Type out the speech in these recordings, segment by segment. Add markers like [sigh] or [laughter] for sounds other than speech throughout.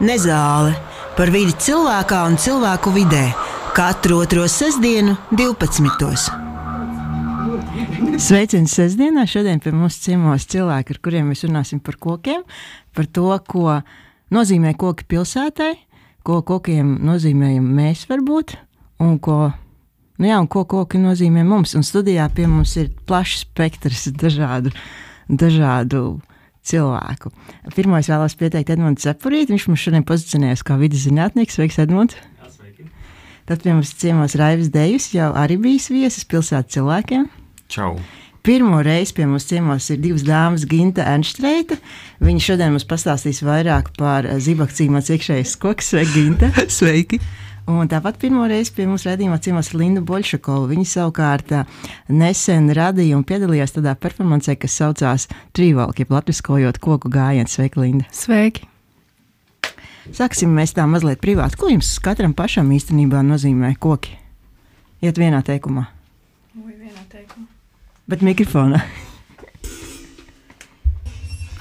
Nezāle par vidi cilvēkā un cilvēku vidē katru otro sestdienu, 12. Sveiciens sestdienā! Šodien pie mums ciemos cilvēki, ar kuriem mēs runāsim par kokiem, par to, ko nozīmē koki pilsētai, ko kokiem nozīmējam mēs varbūt, un ko, nu jā, un ko koki nozīmē mums. Un studijā pie mums ir plašs spektrs dažādu, dažādu cilvēku. Pirmais vēlos pieteikt Edmunds Zepurīti. Viņš mums šodien pozicionējas kā vidas zinātnieks. Sveiks, Edmunds! Tad pie mums ciemos Raivis Dejus, jau arī bijis viesis pilsētas cilvēkiem. Čau! Pirmo reizi pie mums ciemos ir divas dāmas, Ginta un Štreita. Viņa šodien mums pastāstīs vairāk par zibakcīmāts iekšējais koks. Sveiki, Ginta! [laughs] Sveiki! Un tāpat pirmo reizi pie mums redzējumā ciemos Linda Bolšakova. Viņa savukārt nesen radīja un piedalījās tādā performancē, kas saucās Trīvalki, jeb latviskojot koku gājienu. Sveika, Linda! Sveiki! Sāksim mēs tā mazliet privāti. Ko jums katram pašam īstenībā nozīmē koki? Iet vienā teikumā. Vai vienā teikumā? Bet mikrofonā.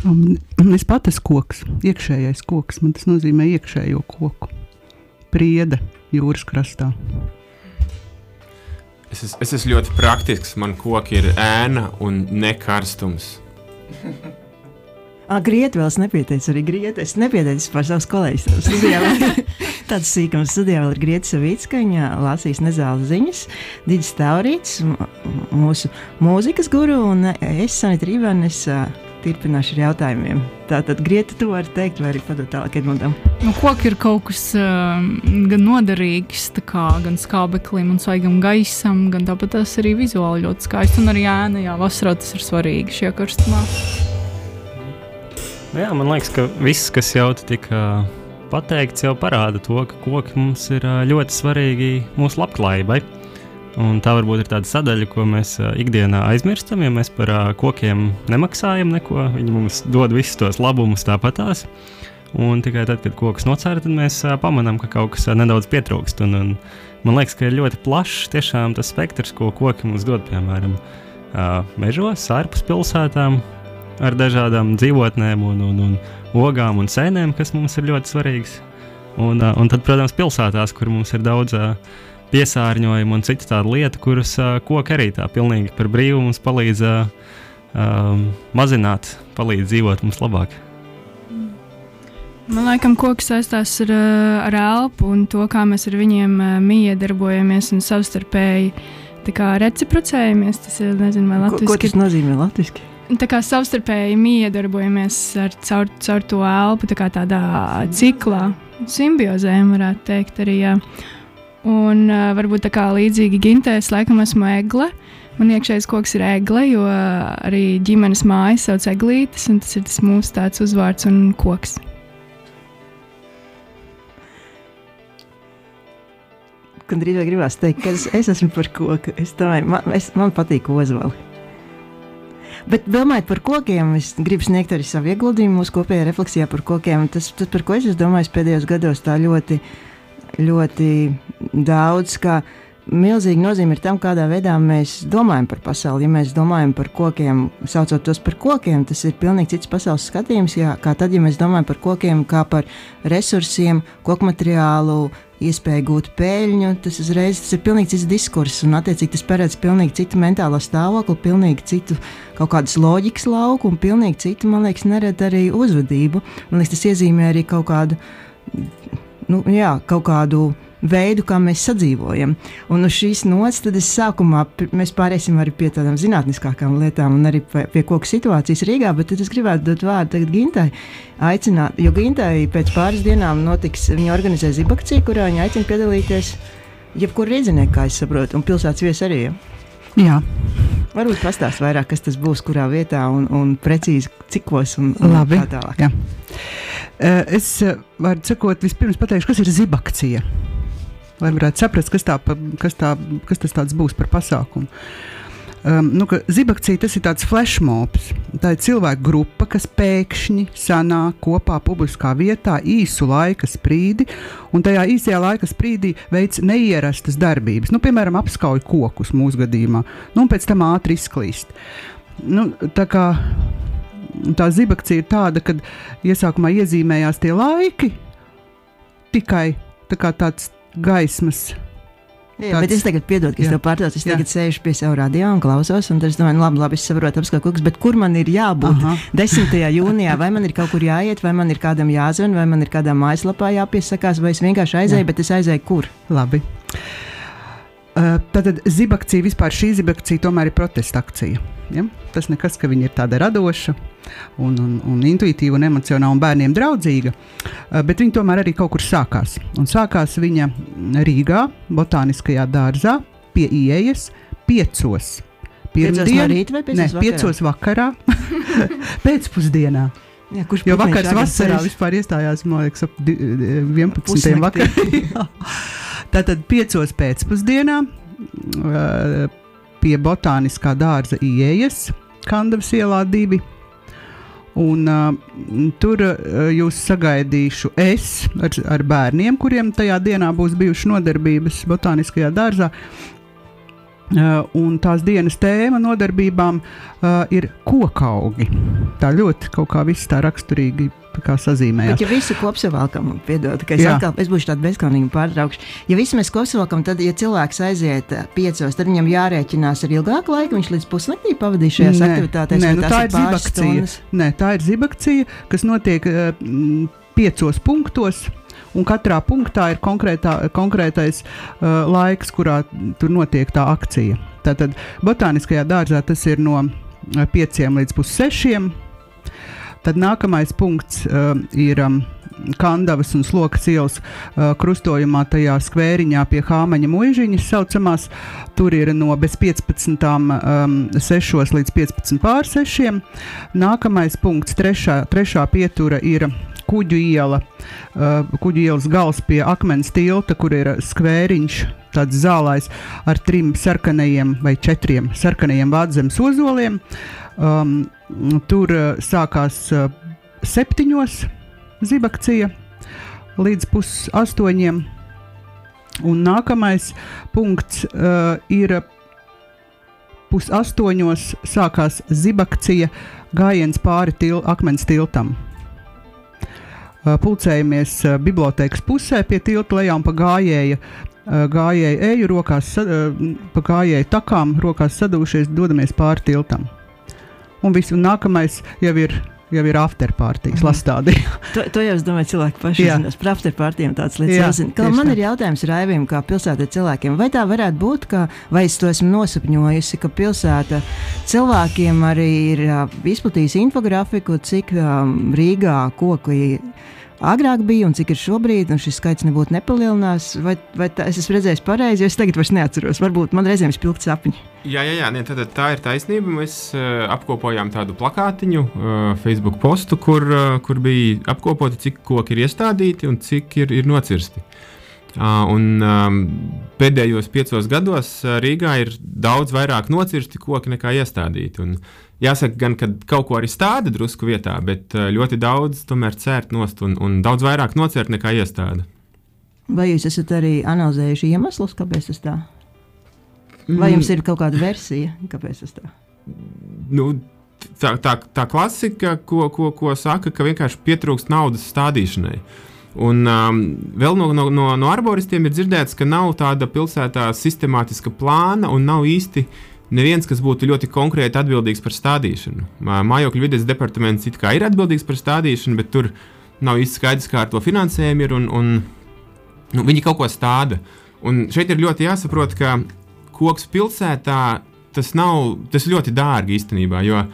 Um, es pat esmu koks, iekšējais koks. Man tas nozīmē iekšējo koku. Priede jūras krastā. Es, es, es esmu ļoti praktisks. Man koki ir ēna un nekarstums. Grieti vēl es nepieteicu, arī Grieti. Es nepieteicu par savus kolēģus. [laughs] Tāds sīkums studijā vēl ir Grieti Savicka, viņa lasīs nezāles ziņas, Digis Taurīts, mūsu mūzikas guru, un es, Sanita Rīvēnis, turpināšu ar jautājumiem. Tātad, Grieti, tu vari teikt, vai arī padot tālāk Edmundam. Nu, koki ir kaut kas uh, gan noderīgs, kā, gan skābeklim un svaigam gaisam, gan tāpat tas arī vizuāli ļoti skaisti. Un arī ēna, jā, vasarā tas ir svarīgi šajā karstumā. Nu Jā, man liekas, ka viss, kas jau tika pateikts, jau parāda to, ka koki mums ir ā, ļoti svarīgi mūsu labklājībai. Un tā varbūt ir tāda sadaļa, ko mēs ikdienā aizmirstam, ja mēs par kokiem nemaksājam neko. Viņi mums dod visus tos labumus tāpatās. Un tikai tad, kad koks nocēra, tad mēs pamanām, ka kaut kas nedaudz pietrūkst. Un, un man liekas, ka ir ļoti plašs tiešām tas spektrs, ko koki mums dod, piemēram, mežos, ārpus pilsētām, ar dažādām dzīvotnēm, un, un, un ogām un sēnēm, kas mums ir ļoti svarīgas. Un, un tad, protams, pilsētās, kur mums ir daudz ā, piesārņojumu un citu tādu lietu, kuras ā, koki arī tā pilnīgi par brīvu mums palīdz ā, um, mazināt, palīdz dzīvot mums labāk. Man liekas, koks saistās ar, uh, ar elpu un to, kā mēs ar viņiem uh, miedarbojamies un savstarpēji reciprocējamies. Tas ir, nezinu, vai Ko, ko latviešu tas nozīmē latviski? tā kā savstarpēji miedarbojamies ar, caur, caur to elpu, tā kā tādā ciklā, simbiozēm, varētu teikt, arī. Jā. Un uh, varbūt tā kā līdzīgi gintēs, laikam esmu egle. Man iekšējais koks ir egle, jo arī ģimenes mājas sauc eglītes, un tas ir tas mūsu tāds uzvārds un koks. Kad drīzāk gribās teikt, ka es, es esmu par koku. Es domāju, man, es, man patīk ozvali. Bet domājot par kokiem, es gribu sniegt arī savu ieguldījumu mūsu kopējā refleksijā par kokiem. Tas, tas par ko es esmu domājis pēdējos gados, tā ļoti, ļoti daudz. Kā milzīga nozīme ir tam, kādā veidā mēs domājam par pasauli. Ja mēs domājam par kokiem, saucot tos par kokiem, tas ir pilnīgi cits pasaules skatījums. Jā, kā tad, ja mēs domājam par kokiem kā par resursiem, koku materiālu, iespēju gūt peļņu, tas uzreiz tas ir pilnīgi cits diskurss. Un, attiecīgi, tas paredz pilnīgi citu mentālo stāvokli, pilnīgi citu kaut kādas loģikas lauku un pilnīgi citu, man liekas, neredz arī uzvedību. Man liekas, tas iezīmē arī kaut kādu, nu, jā, kaut kādu veidu, kā mēs sadzīvojam. Un uz šīs nots tad es sākumā mēs pāriesim arī pie tādām zinātniskākām lietām un arī pie, pie koku situācijas Rīgā, bet tad es gribētu dot vārdu tagad Gintai. Aicināt, jo Gintai pēc pāris dienām notiks, viņa organizē zibakciju, kurā viņa aicina piedalīties jebkur rīdzinieku, kā es saprotu, un pilsētas viesi arī. Ja? Jā, Varbūt pastāst vairāk, kas tas būs, kurā vietā un, un precīzi cikos un, un Labi. tā tālāk. jā. Eh, Es eh, varu sakot, vispirms pateikšu, kas ir zibakcija. Lai varētu saprast, kas, tā, kas, tā, kas tas tāds būs par pasākumu. Um, nu, ka zibakcija tas ir tāds flashmobs. Tā ir cilvēku grupa, kas pēkšņi sanāk kopā publiskā vietā īsu laika sprīdi, un tajā īsajā laika sprīdī veic neierastas darbības. Nu, piemēram, apskauj kokus mūsu gadījumā, nu, un pēc tam ātri izklīst. Nu, tā kā tā zibakcija ir tāda, ka iesākumā iezīmējās tie laiki, tikai tā tāds gaismas. Jā, bet es tagad piedodu, ka es Jā. tev pārtraucu. Es Jā. tagad sēžu pie sava radio un klausos, un tad es domāju, nu, labi, labi, es saprotu, apskatu kokus, bet kur man ir jābūt? Aha. [laughs] 10. jūnijā, vai man ir kaut kur jāiet, vai man ir kādam jāzvan, vai man ir kādā mājaslapā jāpiesakās, vai es vienkārši aizēju, Jā. bet es aizēju kur? Labi. Uh, Tātad zibakcija vispār šī zibakcija tomēr ir protesta akcija. Ja? Tas nekas, ka viņa ir tāda radoša un, un, un intuitīva un emocionāla un bērniem draudzīga, uh, bet viņa tomēr arī kaut kur sākās. Un sākās viņa Rīgā, Botāniskajā dārzā, pie ieejas, piecos. Piecos no rīta vai piecos vakarā? piecos vakarā, [laughs] pēcpusdienā. Jā, kurš vakars tagad vasarā vispār iestājās, man liekas, ap di- 11. Pusnaktī. vakarā. Tātad piecos pēcpusdienā uh, pie botāniskā dārza ieejas, Kandavas ielā divi. Un, uh, tur uh, jūs sagaidīšu es ar, ar bērniem, kuriem tajā dienā būs bijušas nodarbības botāniskajā dārzā. Uh, un tās dienas tēma nodarbībām uh, ir kokaugi. Tā ļoti kaut kā viss tā raksturīgi kā sazīmējās. Bet, ja visu kopsavilkam, piedod, ka es Jā. atkal es būšu tāda bezskaunīga pārtraukšu. Ja visu mēs kopsavilkam, tad, ja cilvēks aiziet ā, piecos, tad viņam jārēķinās ar ilgāku laiku. Viņš līdz pusnaktī pavadīs šajās Nē, aktivitātēs. nē, nu, tā ir zibakcija. stundas? Nē, tā ir zibakcija, kas notiek uh, piecos punktos. Un katrā punktā ir konkrētā, konkrētais uh, laiks, kurā tur notiek tā akcija. Tātad botāniskajā dārzā tas ir no uh, 5 līdz pussešiem. Tad nākamais punkts uh, ir um, Kandavas un Slokas ielas uh, krustojumā, tajā skvēriņā pie Hāmaņa mūžiņas saucamās. Tur ir no bez 15. Um, 6 līdz 15 pār 6. Nākamais punkts, trešā, trešā pietura ir kuģu iela, uh, kuģu ielas gals pie akmens tilta, kur ir skvēriņš, tāds zālājs ar trim sarkanajiem vai četriem sarkanajiem vādzemes ozoliem. Um, tur uh, sākās uh, septiņos zibakcija līdz pusastoņiem. Un nākamais punkts uh, ir pusastoņos sākās zibakcija gājiens pāri til, akmens tiltam. Uh, Pulcējamies uh, bibliotekas pusē pie tilta lejā un pa gājēja. uh, Gājēju eju, rokās, pa gājēju takām, rokās sadūšies, dodamies pāri tiltam. Un viss, nākamais jau ir, jau ir afterpartijas, Mhm. lastādī. [laughs] To, to jau es domāju, cilvēki paši zinās. Par afterpartijām tāds lietas Jā, tieši Man tā. ir jautājums Raivim, kā pilsētai cilvēkiem. Vai tā varētu būt, ka, vai es to esmu nosapņojusi, ka pilsēta cilvēkiem arī ir ā, izplatījusi infografiku, cik um, Rīgā koki agrāk bija un cik ir šobrīd, un šis skaits nebūtu nepalielinās, vai, vai tā, es esmu redzējis pareizi, jo es tagad vairs neatceros. Varbūt man reizēm ir spilgti sapņi. Jā, jā, jā nē, tad, tā ir taisnība. Mēs uh, apkopojām tādu plakātiņu, uh, Facebook postu, kur, uh, kur bija apkopoti, cik koki ir iestādīti un cik ir, ir nocirsti. Uh, un, um, pēdējos piecos gados Rīgā ir daudz vairāk nocirsti koki nekā iestādīti. Un jāsaka, gan, ka kaut ko arī stāda drusku vietā, bet uh, ļoti daudz tomēr cērt nost un, un daudz vairāk nocērt nekā iestāda. Vai jūs esat arī analizējuši iemeslus, kāpēc tas tā? Vai jums ir kaut kāda versija, kāpēc tas tā? nu, tā, tā, tā klasika, ko, ko, ko saka, ka vienkārši pietrūkst naudas stādīšanai. Un um, vēl no, no, no, no arboristiem ir dzirdēts, ka nav tāda pilsētā sistemātiska plāna un nav īsti neviens, kas būtu ļoti konkrēti atbildīgs par stādīšanu. Mā- Mājokļu vides departaments it kā ir atbildīgs par stādīšanu, bet tur nav īsti skaidrs, kā ar to finansējumu ir. Un, un, nu, viņi kaut ko stāda. Un šeit ir ļoti jāsaprot, ka koks pilsētā tas nav tas ļoti dārgi īstenībā. Jo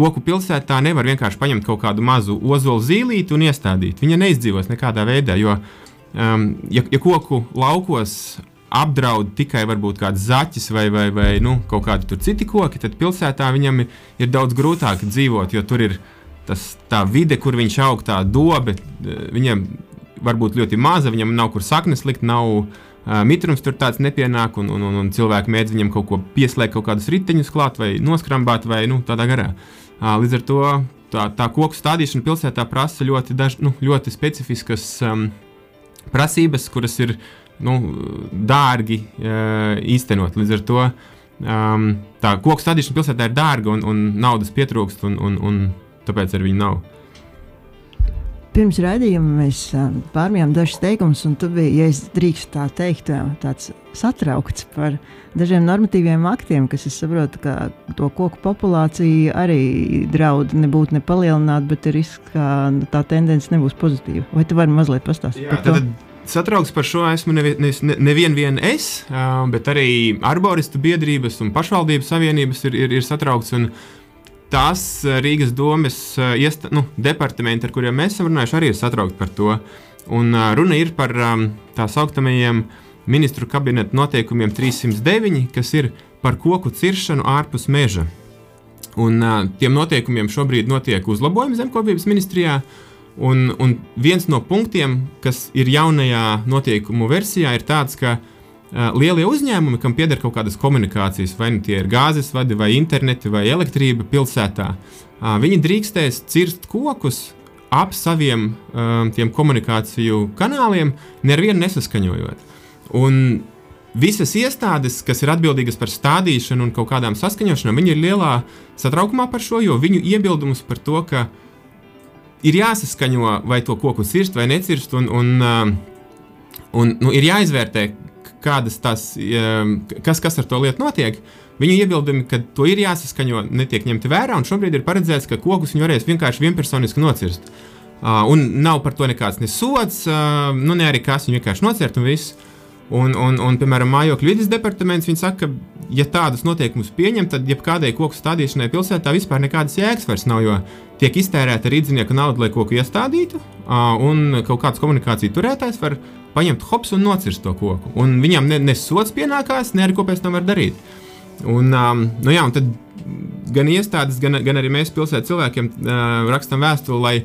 koku pilsētā nevar vienkārši paņemt kaut kādu mazu ozolu zīlīti un iestādīt. Viņa neizdzīvos nekādā veidā. Jo, um, ja, ja koku laukos apdraud tikai varbūt kāds zaķis vai, vai, vai nu, kaut kādi citi koki, tad pilsētā viņam ir, ir daudz grūtāk dzīvot, jo tur ir tas, tā vide, kur viņš aug, tā dobe, eh, viņam varbūt ļoti maza, viņam nav kur saknes likt, nav uh, mitrums tur tāds nepienāk, un, un, un, un cilvēki mēdz viņam kaut ko pieslēgt, kaut kādus riteņus klāt vai noskrambāt vai nu, tādā garā. Uh, līdz ar to tā, tā koku stādīšana pilsētā prasa ļoti, daž, nu, ļoti specifiskas um, prasības, kuras ir nu, dārgi uh, īstenot. Līdz ar to um, tā koku stādīšana pilsētā ir dārga un, un naudas pietrūkst, un, un, un tāpēc arī viņa nav. pirms raidījuma mēs pārmijām dažus teikumus, un tu biji, ja es drīkstu tā teikt, tāds satraukts par dažiem normatīviem aktiem, kas, es saprotu, ka to koku populācija arī draud nebūt nepalielināt, bet ir risks, ka tā tendence nebūs pozitīva. Vai tu vari mazliet pastāstīt Jā, par to? Tad... Satraukts par šo esmu nevien, ne, nevien vien es, bet arī arboristu biedrības un pašvaldības savienības ir, ir, ir satraukts. Uh, tās Rīgas domes eh, iesta, nu, departamenti, ar kuriem mēs esam runājuši, arī ir satraukti par to. Un, uh, runa ir par tā saucamajiem ministru kabineta noteikumiem 309, kas ir par koku ciršanu ārpus meža. Un, uh, tiem noteikumiem šobrīd notiek uzlabojumi zemkopības ministrijā. Un, un viens no punktiem, kas ir jaunajā noteikumu versijā, ir tāds, ka uh, lielie uzņēmumi, kam pieder kaut kādas komunikācijas, vai nu tie ir gāzes vadi, vai interneti, vai elektrība pilsētā, eh, viņi drīkstēs cirst kokus ap saviem um, komunikāciju kanāliem, nevienu nesaskaņojot. Un visas iestādes, kas ir atbildīgas par stādīšanu un kaut kādām saskaņošanām, viņi ir lielā satraukumā par šo, jo viņu iebildumus par to, ka ir jāsaskaņo, vai to koku cirst vai necirst, un, un, um, un nu, ir jāizvērtē, kādas tās, kas, kas ar to lietu notiek. Viņu iebildumi, ka to ir jāsaskaņo, netiek ņemti vērā, un šobrīd ir paredzēts, ka kokus viņi varēs vienkārši vienpersoniski nocirst. Uh, un nav par to nekāds nesods, uh, nu ne arī kas, viņi vienkārši nocērt un viss. Un, un, un, piemēram, mājokļu vidas departaments saka, ka, ja tādus noteikumus pieņem, tad jebkādai koku stādīšanai pilsētā vispār nekādas jēgas vairs nav, jo tiek iztērēta rīznieka nauda, lai koku iestādītu, un kaut kāds komunikāciju turētājs var paņemt hops un nocirst to koku. Un viņam ne, ne sots pienākās, ne arī ko pēc tam var darīt. Un, nu jā, un tad gan iestādes, gan, gan arī mēs pilsētas cilvēkiem rakstam vēstuli, lai,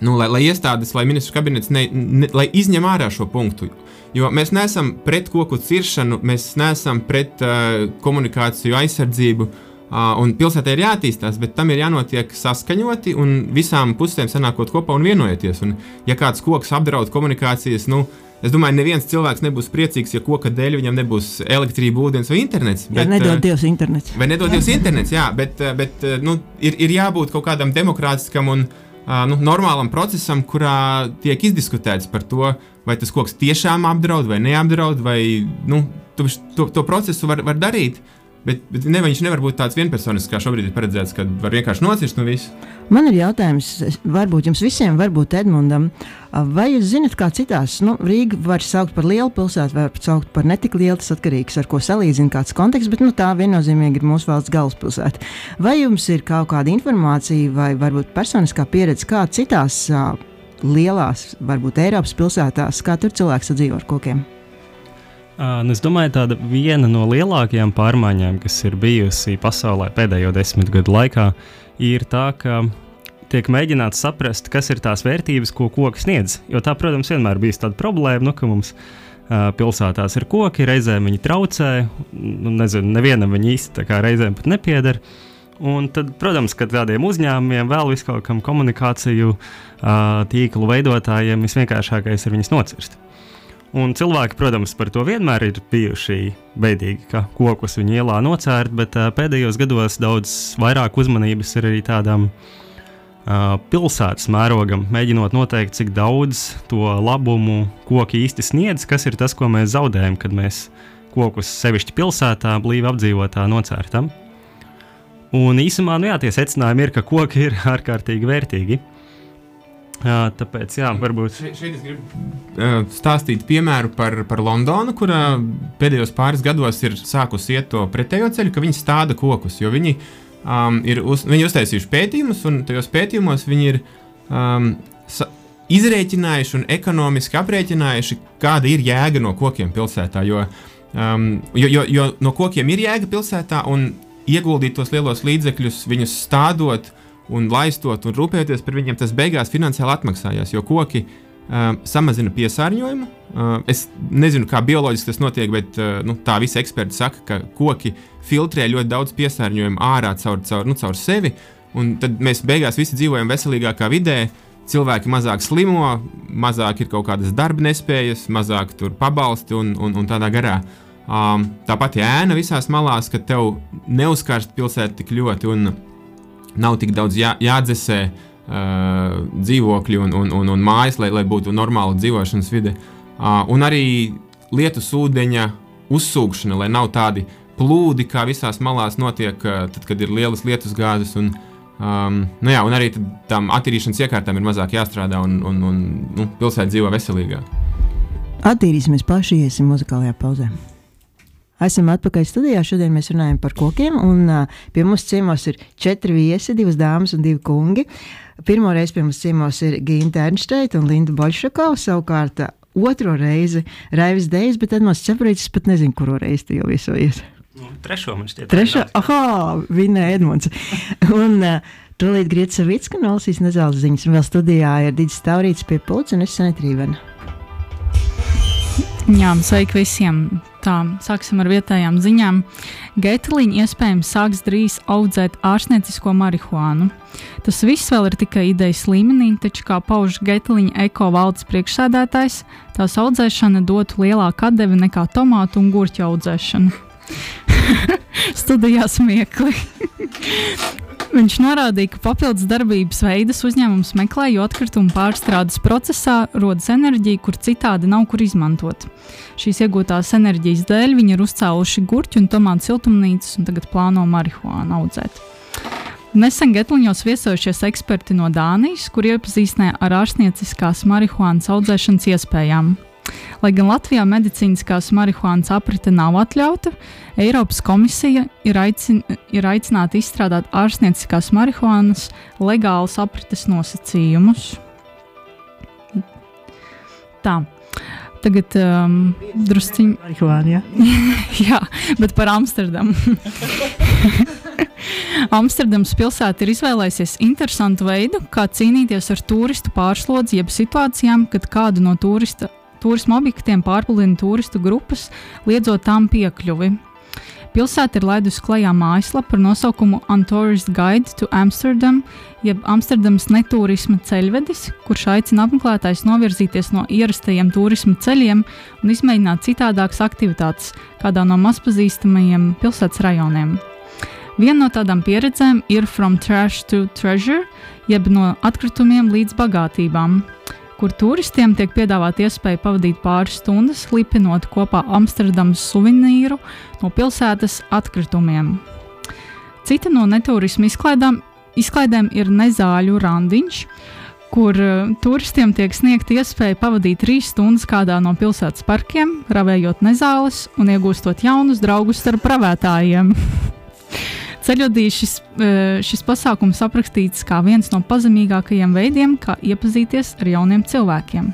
nu, lai, lai iestādes, lai ministru kabinets ne, ne, lai izņem ārā šo punktu. Jo mēs neesam pret koku ciršanu, mēs neesam pret uh, komunikāciju aizsardzību. Uh, Uh, un pilsētai ir jāattīstās, bet tam ir jānotiek saskaņoti un visām pusēm sanākot kopā un vienojoties. Un, ja kāds koks apdraud komunikācijas, nu, es domāju, neviens cilvēks nebūs priecīgs, ja koka dēļ viņam nebūs elektrība, ūdens vai internets. Bet, jā, nedod Dievs internets. Vai nedod Dievs internets, jā, bet, bet nu, ir, ir jābūt kaut kādam demokrātiskam un uh, nu, normālam procesam, kurā tiek izdiskutēts par to, vai tas koks tiešām apdraud vai neapdraud, vai nu, to, to, to procesu var, var darīt. Bet, bet ne, viņš nevar būt tāds vienpersonisks, kā šobrīd ir paredzēts, kad var vienkārši nocirst no visu. Man ir jautājums, varbūt jums visiem, varbūt Edmundam, vai jūs zinat, kā citās, nu, Rīga var saukt par lielu pilsētu, vai saukt par netik lielu, tas atkarīgs ar ko salīdzina kāds konteksts, bet nu, tā viennozīmīgi ir mūsu valsts galvaspilsēta. Vai jums ir kaut kāda informācija vai varbūt personiskā pieredze, kā citās uh, lielās, varbūt Eiropas pilsētās, kā tur cilvēks sadzīvo ar kokiem? Uh, es domāju, tāda viena no lielākajām pārmaiņām, kas ir bijusi pasaulē pēdējo desmit gadu laikā, ir tā, ka tiek mēģināts saprast, kas ir tās vērtības, ko koks sniedz. Jo tā, protams, vienmēr bija tāda problēma, nu, ka mums uh, pilsētās ir koki, reizēm viņi traucē, nu, nezinu, nevienam viņi īsti reizēm pat nepieder. Un tad, protams, ka tādiem uzņēmumiem, vēl viskaut kam komunikāciju uh, tīklu veidotājiem visvienkāršākais ir viņus nocirst. Un cilvēki, protams, par to vienmēr ir bijuši beidīgi, ka kokus viņi ielā nocērt, bet uh, pēdējos gados daudz vairāk uzmanības ir arī tādam uh, pilsētas mērogam, mēģinot noteikt, cik daudz to labumu koki īsti sniedz, kas ir tas, ko mēs zaudējam, kad mēs kokus sevišķi pilsētā, blīvi apdzīvotā nocērtam. Un īsumā, nu jā, tie secinājumi ir, ka koki ir [laughs] ārkārtīgi vērtīgi. Jā, tāpēc, jā, varbūt. Še, šeit es gribu uh, stāstīt piemēru par, par Londonu, kur uh, pēdējos pāris gados ir sākusi iet to pretējo ceļu, ka viņi stāda kokus. Jo viņi um, ir uz, viņi uztaisījuši pētījumus, un tajos pētījumos viņi ir um, sa, izrēķinājuši un ekonomiski aprēķinājuši, kāda ir jēga no kokiem pilsētā. Jo, um, jo, jo, jo no kokiem ir jēga pilsētā, un ieguldīt tos lielos līdzekļus, viņus stādot un laistot un rūpēties par viņiem, tas beigās finansiāli atmaksājās, jo koki uh, samazina piesārņojumu. Uh, es nezinu, kā bioloģiski tas notiek, bet uh, nu, tā visi eksperti saka, ka koki filtrē ļoti daudz piesārņojumu ārā caur, caur, nu, caur sevi, un tad mēs beigās visi dzīvojam veselīgākā vidē. Cilvēki mazāk slimo, mazāk ir kaut kādas darba nespējas, mazāk tur pabalsti un, un, un tādā garā. Um, tāpat ēna visās malās, ka tev neuzkarst pilsētu tik ļoti. Un, nav tik daudz jā, jādzesē. uh, dzīvokļi un, un, un, un mājas, lai, lai būtu normāla dzīvošanas vide. Uh, un arī lietus ūdeņa uzsūkšana, lai nav tādi plūdi, kā visās malās notiek, uh, tad, kad ir lielas lietus gāzes. Un, um, nu jā, un arī tām attīrīšanas iekārtām ir mazāk jāstrādā, un, un, un nu, pilsēta dzīvo veselīgāk. Attīrīsimies plaši, iesim muzikālajā pauzē. Esam atpakaļ studijā. Šodien mēs runājam par kokiem. Un, uh, pie mums ciemos ir četri viesi, divas dāmas un divi kungi. Pirmo reizi pie mums ciemos ir Ginta Ernsteita un Linda Bolšakova. Savukārt uh, otro reizi Raivis Dejs, bet Edmunds Čeprītis pat nezinu, kuru reizi tu jau viesojies. Nu, trešo man šķiet. Trešo, ah, viņa Edmunds. [laughs] un, uh, Tūlīt Grieķis Savicka nolasīs nezāles ziņas, un vēl studijā ir Digis Taurīts pie pulca un es Sanetrīvena. Jā, sveiki visiem! Tā, sāksim ar vietējām ziņām. Geitliņa iespējams sāks drīz audzēt ārstniecisko marihuānu. Tas viss vēl ir tikai idejas līmenī, taču, kā pauž Geitliņa eko valdes priekšsēdētājs, tās audzēšana dotu lielāku atdevi nekā tomātu un gurķu audzēšana. [laughs] Studijā smiekli. Viņš norādīja, ka papildus darbības veidus uzņēmums meklē, jo atkritumu pārstrādes procesā rodas enerģija, kur citādi nav kur izmantot. Šīs iegūtās enerģijas dēļ viņi ir uzcēluši gurķu un tomātu siltumnīcas un tagad plāno marihuānu audzēt. Nesen Getliņos viesojušies eksperti no Dānijas, kur iepazīstināja ar ārstnieciskās marihuānas audzēšanas iespējām. Lai gan Latvijā medicīniskās marihuānas aprite nav atļauta, Eiropas komisija ir, aicin, ir aicināta izstrādāt ārstnieciskās marihuānas legālas aprites nosacījumus. Tā. Tagad um, drusciņi. Marihuāna, jā. [laughs] jā, bet par Amsterdamu. [laughs] Amsterdamas pilsēta ir izvēlējusies interesantu veidu, kā cīnīties ar turistu pārslodzi, jeb situācijām, kad kādu no turista, turisma objektiem pārpludina turistu grupas, liedzot tām piekļuvi. Pilsēta ir laidusi klajā mājaslapu ar nosaukumu Untourist Guide to Amsterdam, jeb Amsterdamas netūrisma ceļvedis, kurš aicina apmeklētājus novirzīties no ierastajiem turisma ceļiem un izmēģināt citādākas aktivitātes kādā no mazpazīstamajiem pilsētas rajoniem. Viena no tādām pieredzēm ir From Trash to Treasure, jeb no atkritumiem līdz bagātībām kur turistiem tiek piedāvāta iespēja pavadīt pāris stundas, lipinot kopā Amsterdamas suvenīru no pilsētas atkritumiem. Cita no neturisma izklaidām, izklaidēm ir nezāļu randiņš, kur uh, turistiem tiek sniegta iespēja pavadīt trīs stundas kādā no pilsētas parkiem, ravējot nezāles un iegūstot jaunus draugus starp pravētājiem. [laughs] Ceļodī šis, e, šis pasākums aprakstīts kā viens no pazemīgākajiem veidiem, kā iepazīties ar jauniem cilvēkiem.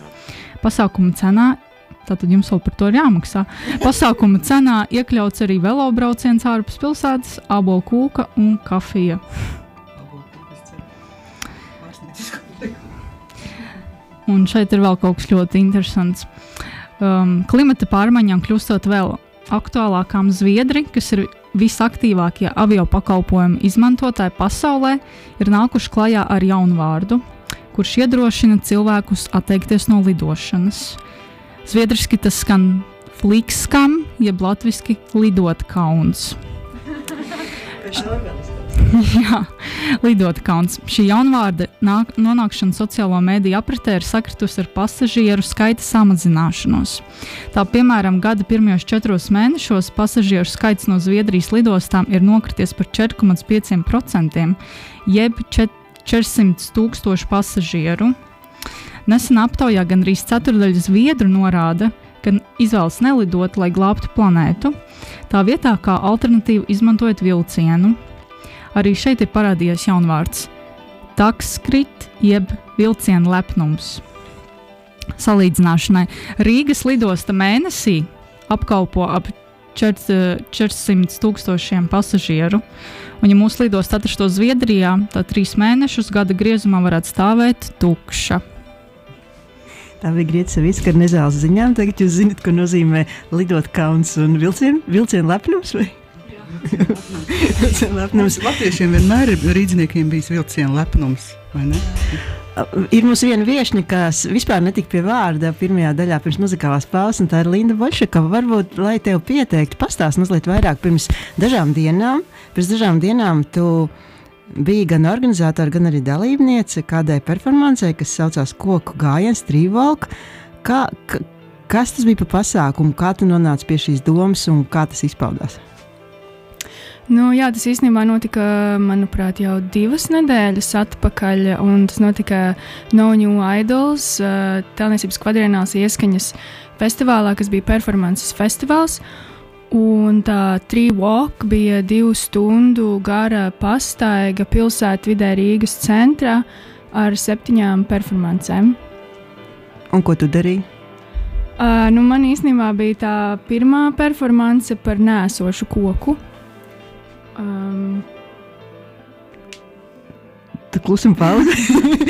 Pasākuma cenā Tātad jums vēl par to ir jāmaksā. Pasākuma cenā iekļauts arī velobrauciens ārpus pilsētas, abola kūka un kafija. Un šeit ir vēl kaut kas ļoti interesants. Um, klimata pārmaiņām kļūstot vēl aktuālākām Zviedri, kas ir visaktīvākie avio pakalpojumu izmantotāji pasaulē ir nākuši klajā ar jaunu vārdu, kurš iedrošina cilvēkus atteikties no lidošanas. Zviedriski tas skan flikskam, jeb latviešu lidot kauns. [laughs] Jā, lidot kauns. Šī jaunvārda nāk, nonākšana sociālo mediju apritē ir sakritusi ar pasažieru skaita samazināšanos. Tā piemēram, gada pirmajos četros mēnešos pasažieru skaits no Zviedrijas lidostām ir nokrities par 4,5%, jeb 400 tūkstošu pasažieru. Nesen aptaujā gandrīz ceturdaļa zviedru norāda, ka izvēlas nelidot, lai glābtu planētu. Tā vietā kā alternatīvu izmantojot vilcienu, Arī šeit ir parādījies jaunvārds - takskrit, jeb vilciena lepnums. Salīdzināšanai Rīgas lidosta mēnesī apkalpo ap 400 tūkstošiem pasažieru. Un, ja mūsu lidosta atrastos Zviedrijā, tad trīs mēnešus gada griezumā varētu stāvēt tukša. Tā bija grieķa viska ar nezāles ziņām. Tagad jūs zinat, ko nozīmē lidot kauns un vilcienu, vilcienu lepnums. Vai? [laughs] lepnums. Latviešiem vienmēr ir rīzniekiem bijis vilciena lepnums, vai ne? Ir mums viena viesne, kas vispār netika pie vārda pirmajā daļā pirms muzikālās pauzes, un tā ir Linda Bolšakova. Varbūt, lai tev pieteiktu, pastāst mazliet vairāk pirms dažām dienām. Pirms dažām dienām tu bija gan organizatori, gan arī dalībniece kādai performancei, kas saucās Koku gājiens, Trīvalka. Kā, ka, kas tas bija par pasākumu, kā tu nonāci pie šīs domas un kā tas izpaudās? Nu, jā, tas īstenībā notika, manuprāt, jau divas nedēļas atpakaļ. Tas notika No New Idols, uh, Telniecības kvadrināls ieskaņas festivālā, kas bija performances festivāls. Un tā trīs walk bija divu stundu gara pastaiga pilsētvidē Rīgas centrā ar septiņām performancēm. Un ko tu darīji? Uh, nu, man īstenībā bija tā pirmā performance par nēsošu koku. Um, Tu klusumi pauzi.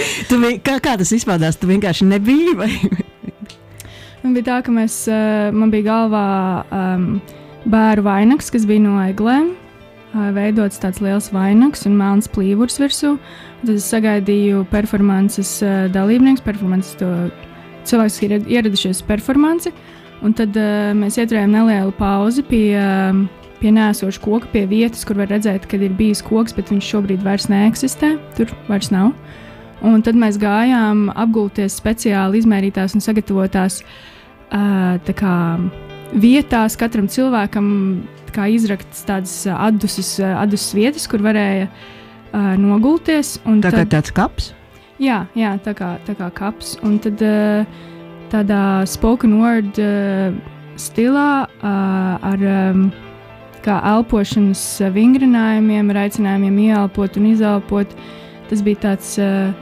[laughs] kā, kā tas izpaudās? Tu vienkārši nebiji. Vai? [laughs] Man bija tā, ka mēs, uh, man bija galvā um, bērnu vainags, kas bija no eglēm. Uh, veidots tāds liels vainags un melns plīvurs virsū. Tad es sagaidīju performances uh, dalībniekus, performances to cilvēkus, kas ir ieradušies performanci. Un tad uh, mēs ieturējām nelielu pauzi pie, uh, pie nēsoša koka, pie vietas, kur var redzēt, ka ir bijis koks, bet viņš šobrīd vairs neeksistē. Tur vairs nav. Un tad mēs gājām apgulties speciāli izmērītās un sagatavotās uh, kā, vietās, katram cilvēkam kā, izraktas tādas atduses, atduses vietas, kur varēja uh, nogulties. un Tā kā tad- tāds kaps. Jā, jā tā, kā, tā kā kaps. Un tad uh, tādā spoken word uh, stilā uh, ar um, kā elpošanas uh, vingrinājumiem, ar aicinājumiem ieelpot un izelpot. Tas bija tāds uh,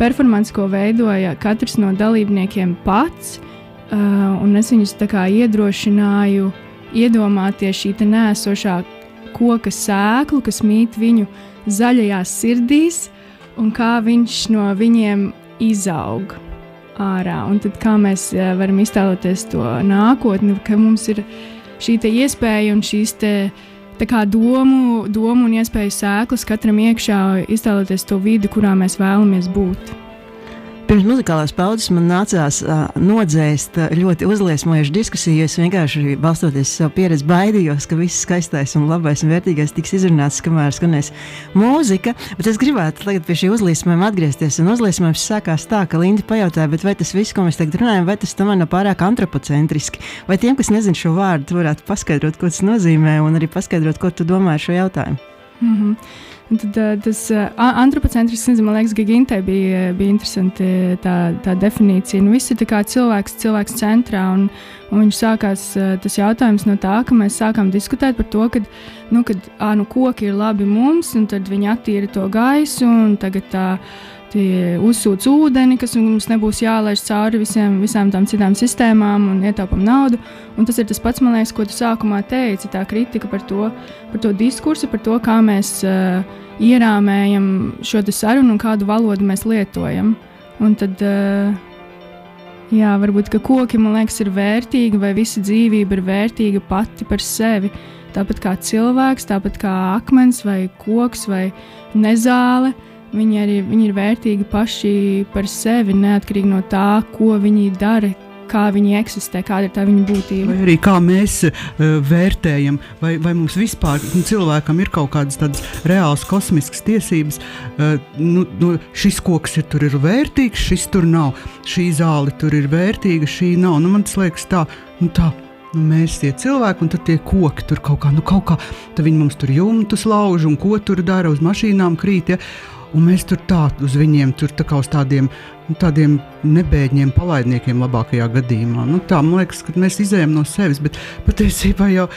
performance, ko veidoja katrs no dalībniekiem pats. Uh, un es viņus iedrošināju iedomāties šī nēsošā koka sēklu, kas mīt viņu zaļajās sirdīs, un kā viņš no viņiem izaug ārā. Un tad kā mēs eh, varam iztēloties to nākotni, ka mums ir šī iespēja un šīs domu, domu un iespēju sēklas katram iekšā iztēloties to vidi, kurā mēs vēlamies būt. Pirms muzikālās paudzes man nācās uh, nodzēst uh, ļoti uzliesmojušu diskusiju, jo es vienkārši balstoties uz savu pieredzi baidījos, ka viss skaistais un labais un vērtīgais tiks izrunāts, kamēr skanēs mūzika. Bet es gribētu tagad pie šī uzliesmojuma atgriezties. Un uzliesmojums sākās tā, ka Linda pajautāja, vai tas viss, ko mēs tagad runājam, vai tas tomēr nav pārāk antropocentriski. Vai tiem, kas nezina šo vārdu, tu varētu paskaidrot, ko tas nozīmē, un arī paskaidrot, ko tu domā ar šo jautājumu. Mm -hmm. Un Tad, uh, tas uh, antropocentrisks, nezinu, man liekas, Gigantai bija, bija interesanti tā, tā definīcija. Nu, viss ir cilvēks, cilvēks centrā, un, un viņš sākās tas jautājums no tā, ka mēs sākām diskutēt par to, ka nu, kad, ā, nu, koki ir labi mums, un tad viņi attīra to gaisu, tagad tā tie uzsūc ūdeni, kas mums nebūs jālaiž cauri visiem, visām tām citām sistēmām un ietaupām naudu. Un tas ir tas pats, man liekas, ko tu sākumā teici, tā kritika par to, par to diskursu, par to, kā mēs uh, ierāmējam šo sarunu un kādu valodu mēs lietojam. Un tad, uh, jā, varbūt koki, man liekas, ir vērtīgi, vai visa dzīvība ir vērtīga pati par sevi. Tāpat kā cilvēks, tāpat kā akmens vai koks vai nezāle. Viņi arī viņi ir vērtīgi paši par sevi, neatkarīgi no tā, ko viņi dara, kā viņi eksistē, kāda ir tā viņa būtība. Vai arī kā mēs uh, vērtējam, vai, vai mums vispār nu, cilvēkam ir kaut kādas tādas reālas kosmiskas tiesības. Uh, nu, nu, šis koks ir, tur ir vērtīgs, šis tur nav. Šī zāle tur ir vērtīga, šī nav. Nu, man liekas tā. Nu, tā. Nu, mēs tie cilvēki, un tad tie koki tur kaut kā, nu, kaut kā, tad viņi mums tur jumtus lauž, un ko tur dara, uz mašīnām krīt. Ja? Un mēs tur tā uz viņiem, tur tā kā uz tādiem, nu, tādiem nebēģiem, palaidniekiem, labākajā gadījumā. Nu, tā man liekas, ka mēs izējām no sevis, bet patiesībā jau.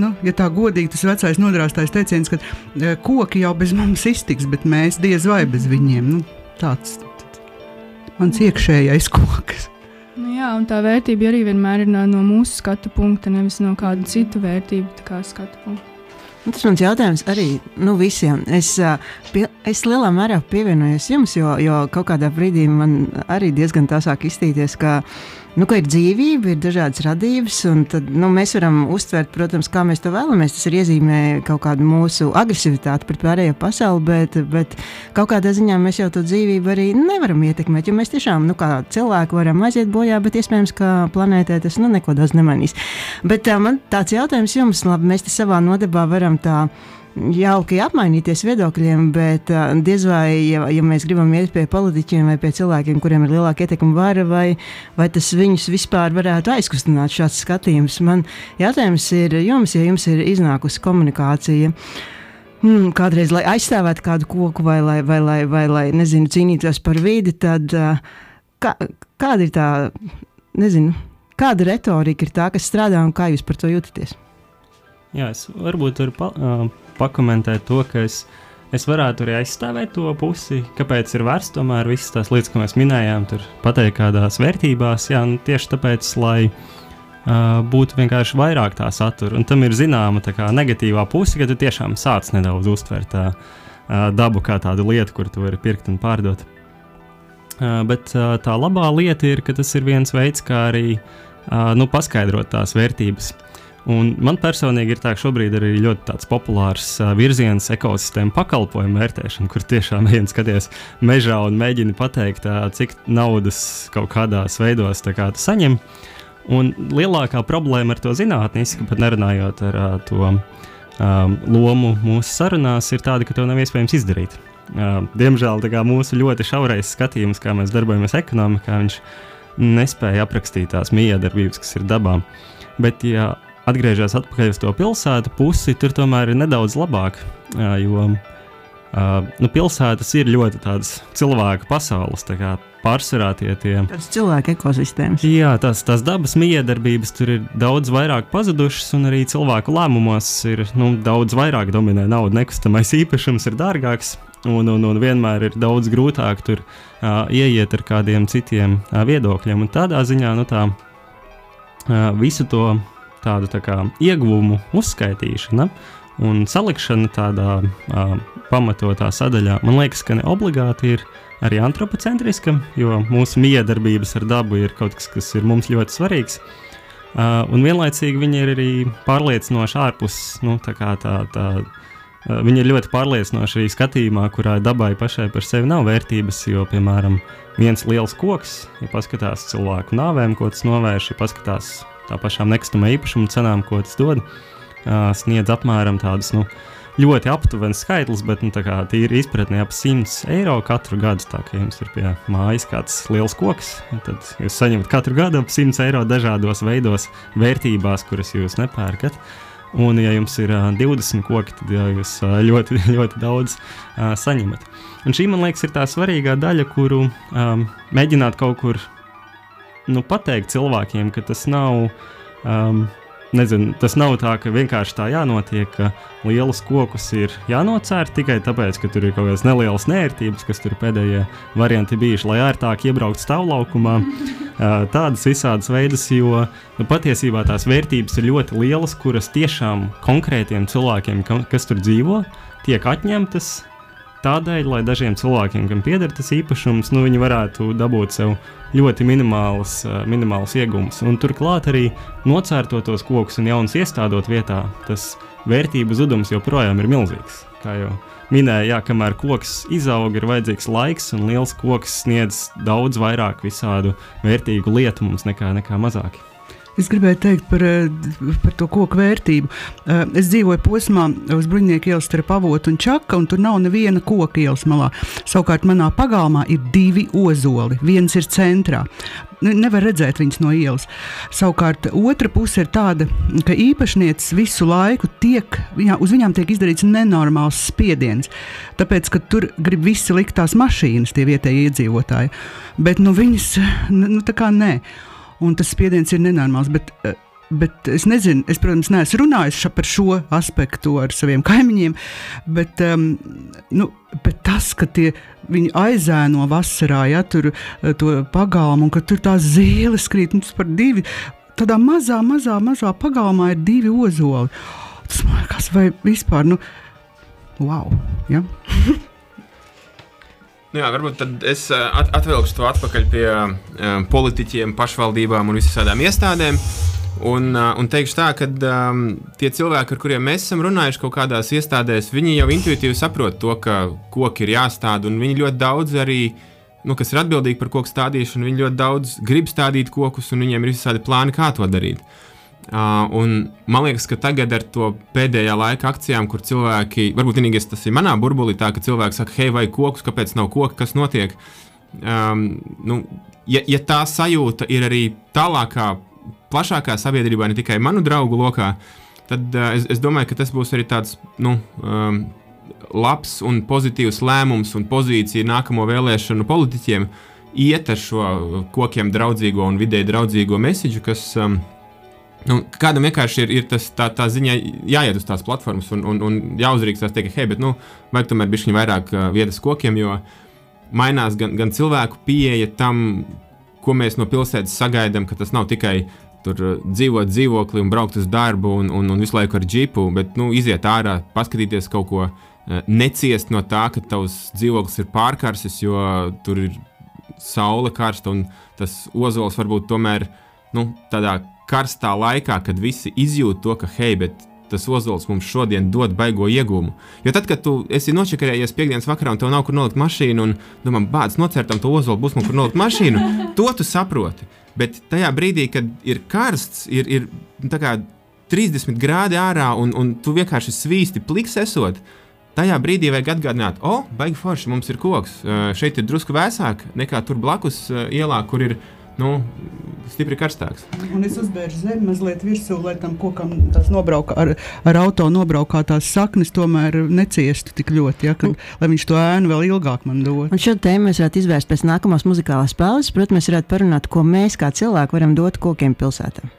Nu, ja tā godīgi, tas vecais nodrāstais teiciens, ka e, koki jau bez mums iztiks, bet mēs diez vai bez viņiem. Nu, tāds mans iekšējais koks. Nu, jā, un tā vērtība arī vienmēr ir no, no mūsu skatu punkta, nevis no kāda cita vērtība kā skatu punkta. Nu, Tas mans jautājums arī nu, visiem. Es, pie, es lielā mērā pievienojos jums, jo, jo kaut kādā brīdī man arī diezgan tā sāk iztīties, ka, nu, ka ir dzīvība, ir dažādas radības, un tad, nu, mēs varam uztvert, protams, kā mēs to vēlamies. Tas ir iezīmē kaut kādu mūsu agresivitāti pret pārējo pasauli, bet, bet kaut kādā ziņā mēs jau to dzīvību arī nevaram ietekmēt, jo mēs tiešām, nu, kā cilvēki varam aiziet bojā, bet iespējams, ka planētē tas, nu, neko daudz nemainīs. Bet uh, man tāds jautājums jums, labi, mēs te savā nodebā varam tā jauki apmainīties viedokļiem, bet uh, diez vai, ja, ja mēs gribam iet pie politiķiem vai pie cilvēkiem, kuriem ir lielāka ietekme vara, vai, vai tas viņus vispār varētu aizkustināt šāds skatījums. Man jautājums ir jums, ja jums ir iznākusi komunikācija. Hmm, kādreiz, lai aizstāvētu kādu koku vai lai, vai, lai, vai, lai nezinu, cīnītos par vidi, tad uh, kā, kāda ir tā, nezinu, kāda retorika ir tā, kas strādā un kā jūs par to jūtaties? Jā, es varbūt varu pa, uh, pakomentēt to, ka es, es varētu arī aizstāvēt to pusi, kāpēc ir vērts tomēr visas tās lietas, ko mēs minējām, tur pateikt kādās vērtībās. Jā, nu, tieši tāpēc, lai uh, būtu vienkārši vairāk tā satura. Un tam ir zināma kā, negatīvā puse, ka tu tiešām sāc nedaudz uztvert tā, uh, dabu kā tādu lietu, kur tu vari pirkt un pārdot. Uh, bet uh, tā labā lieta ir, ka tas ir viens veids, kā arī uh, nu, paskaidrot tās vērtības. Un man personīgi ir tā, ka šobrīd ir ļoti populārs virziens ekosistēmu pakalpojumu vērtēšana, kur tiešām viens skaties mežā un mēģina pateikt, cik naudas kaut kādās veidos kā tu saņem. Un lielākā problēma ar to zinātniski, pat nerunājot ar to lomu mūsu sarunās, ir tāda, ka to nav iespējams izdarīt. Diemžēl mūsu ļoti šaurais skatījums, kā mēs darbojamies ekonomikā, viņš nespēja aprakstīt tās miedarbības, kas ir dabā. Bet, ja atgriežas atpakaļ uz to pilsētu pusi, tur tomēr ir nedaudz labāk. Jo nu, pilsētas ir ļoti tādas cilvēku pasaules, tā kā pārsvarā tie tie tādas cilvēku ekosistēmas. Jā, tās, tās dabas miedarbības tur ir daudz vairāk pazudušas, un arī cilvēku lēmumos ir nu, daudz vairāk dominē nauda. Nekustamais īpašums ir dārgāks, un, un, un vienmēr ir daudz grūtāk tur uh, ieiet ar kādiem citiem uh, viedokļiem. Un tādā ziņā nu, tā, uh, visu to tādu tā kā, ieguvumu uzskaitīšana un salikšana tādā uh, pamatotā sadaļā, man liekas, ka ne obligāti ir arī antropocentriska, jo mūsu miedarbības ar dabu ir kaut kas, kas ir mums ļoti svarīgs. Uh, un vienlaicīgi viņi ir arī pārliecinoši ārpus nu, tā tā, tā, uh, Viņi ir ļoti pārliecinoši arī skatījumā, kurā dabai pašai par sevi nav vērtības. Jo, piemēram, viens liels koks, ja paskatās cilvēku nāvēm, ko tas novērš, ja paskatās tā pašām nekustamā īpašuma cenām, ko tas dod, sniedz apmēram tādus nu, ļoti aptuvenus skaitļus, bet nu, tīri izpratnē ap 100 eiro katru gadu. Tā kā jums ir pie mājas kāds liels koks, tad jūs saņemat katru gadu ap 100 eiro dažādos veidos, vērtībās, kuras jūs nepērkat. Un, ja jums ir uh, 20 koki, tad jā, jūs uh, ļoti, [laughs] ļoti daudz uh, saņemat. Un šī, man liekas, ir tā svarīgā daļa, kuru um, mēģināt kaut kur nu, pateikt cilvēkiem, ka tas nav. Um, Nezinu, tas nav tā, ka vienkārši tā jānotiek, ka lielus kokus ir jānocērt tikai tāpēc, ka tur ir kaut kādas nelielas nērtības, kas tur pēdējie varianti bijuši, lai ērtāk iebrauktu stāvlaukumā. [laughs] Uh, tādas visādas veidas, jo nu, patiesībā tās vērtības ir ļoti lielas, kuras tiešām konkrētiem cilvēkiem, kas tur dzīvo, tiek atņemtas tādēļ, lai dažiem cilvēkiem, kam pieder tas īpašums, nu, viņi varētu dabūt sev ļoti minimāls, minimāls iegums. Un turklāt arī nocērtotos kokus un jaunas iestādot vietā, tas vērtību zudums joprojām ir milzīgs. Kā jau minēja, jā, kamēr koks izaug, ir vajadzīgs laiks, un liels koks sniedz daudz vairāk visādu vērtīgu lietu mums nekā, nekā mazāki. Es gribēju teikt par, eh, par to koku vērtību. Eh, es dzīvoju posmā uz bruņinieku ielas starp avotu un čaka, un tur nav neviena koka ielas malā. Savukārt manā pagalmā ir divi ozoli. Viens ir centrā. Nevar redzēt viņus no ielas. Savukārt otra puse ir tāda, ka īpašnieks visu laiku tiek, viņā, uz viņām tiek izdarīts nenormāls spiediens. Tāpēc, ka tur grib visi likt tās mašīnas, tie vietējie iedzīvotāji. Bet nu, viņas, nu, tā kā nē un tas spiediens ir nenormāls. Bet, eh, Bet es nezinu, es, protams, neesmu runājis par šo aspektu ar saviem kaimiņiem, bet, um, nu, bet tas, ka tie, viņi aizēno vasarā, ja tur eh, to pagalmu, un ka tur tās zīles krīt, nu, tas par divi, tādā mazā, mazā, mazā pagalmā ir divi ozoli. Tas man liekas, vai vispār, nu, wow! Ja? [laughs] Nu jā, varbūt tad es at atvilkšu to atpakaļ pie uh, politiķiem, pašvaldībām un visām iestādēm. Un, uh, un teikšu tā, ka um, tie cilvēki, ar kuriem mēs esam runājuši kaut kādās iestādēs, viņi jau intuitīvi saprot to, ka koki ir jāstāda. Viņi ļoti daudz arī, nu, kas ir atbildīgi par koku stādīšanu, viņi ļoti daudz grib stādīt kokus, un viņiem ir visādi plāni, kā to darīt. Uh, un man liekas, ka tagad ar to pēdējā laika akcijām, kur cilvēki, varbūt vienīgais tas ir manā burbulī, tā ka cilvēki saka, hei, vai kokus, kāpēc nav koka, kas notiek. Um, nu, ja, ja tā sajūta ir arī tālākā, plašākā sabiedrībā, ne tikai manu draugu lokā, tad uh, es, es domāju, ka tas būs arī tāds nu, um, labs un pozitīvs lēmums un pozīcija nākamo vēlēšanu politiķiem iet ar šo kokiem draudzīgo un vidē draudzīgo mēsīju, kas. Um, Nu, kādam vienkārši ir, ir tas, tā, tā ziņa, jāiet uz tās platformas un, un, un jāuzrīkstās, teikt, hei, bet nu, vajag tomēr bišķiņu vairāk uh, vietas kokiem, jo mainās gan, gan cilvēku pieeja tam, ko mēs no pilsētas sagaidām, ka tas nav tikai tur dzīvot dzīvoklī un braukt uz darbu un, un, un visu laiku ar džipu, bet nu, iziet ārā, paskatīties kaut ko, uh, neciest no tā, ka tavs dzīvoklis ir pārkarsis, jo tur ir saule karsta un tas ozols varbūt tomēr nu, tādā karstā laikā, kad visi izjūt to, ka hei, bet tas ozols mums šodien dod baigo iegūmu. Jo tad, kad tu esi nočakarējies piekdienas vakarā un tev nav kur nolikt mašīnu, un domā, bācis nocērtam to ozolu, būs mums kur nolikt mašīnu, [laughs] to tu saproti. Bet tajā brīdī, kad ir karsts, ir, ir nu, kā, 30 grādi ārā un, un tu vienkārši svīsti pliks esot. Tajā brīdī vajag atgādināt, o, oh, baigi forši, mums ir koks. Šeit ir drusku vēsāk nekā tur blakus ielā, kur ir ielikās nu, stipri karstāks. Un es uzbēru zemi mazliet virsū, lai tam kokam tās nobrauka, ar, ar auto nobraukātās saknes tomēr neciestu tik ļoti, ja, kad, lai viņš to ēnu vēl ilgāk man dod. Un šo tēmu mēs varētu izvērst pēc nākamās muzikālās pauzes. Protams, mēs varētu parunāt, ko mēs kā cilvēki varam dot kokiem pilsētām.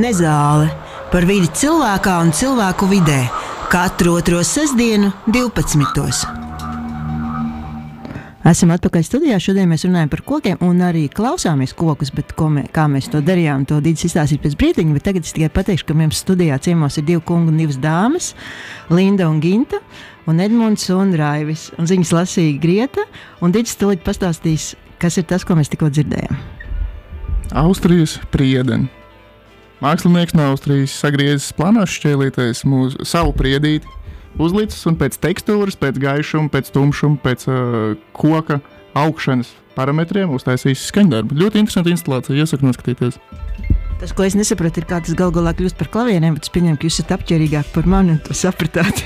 Nezāle par vidi cilvēkā un cilvēku vidē katru otro sestdienu, 12. Esam atpakaļ studijā. Šodien mēs runājam par kokiem un arī klausāmies kokus, bet mē, kā mēs to darījām, to Dīdis izstāstīs pēc brīdiņa. Tagad es tikai pateikšu, ka mums studijā ciemos ir divi kungi un divas dāmas - Linda un Ginta, un Edmunds un Raivis. Un viņas lasīja Grieta, un Dīdis tulīt pastāstīs, kas ir tas, ko mēs tikko dzirdējām. Austrijas priedeni. Mākslinieks no Austrijas sagriezis planās šķēlītēs mūsu savu priedīti uzlicis un pēc tekstūras, pēc gaišuma, pēc tumšuma, pēc uh, koka augšanas parametriem uztaisījis skaņdarbu. Ļoti interesanti instalācija, iesaku noskatīties. Tas, ko es nesaprotu, ir kā tas galu galā kļūst par klavieriem, bet es pieņemu, ka jūs esat apģērbīgāki par mani un to sapratāt.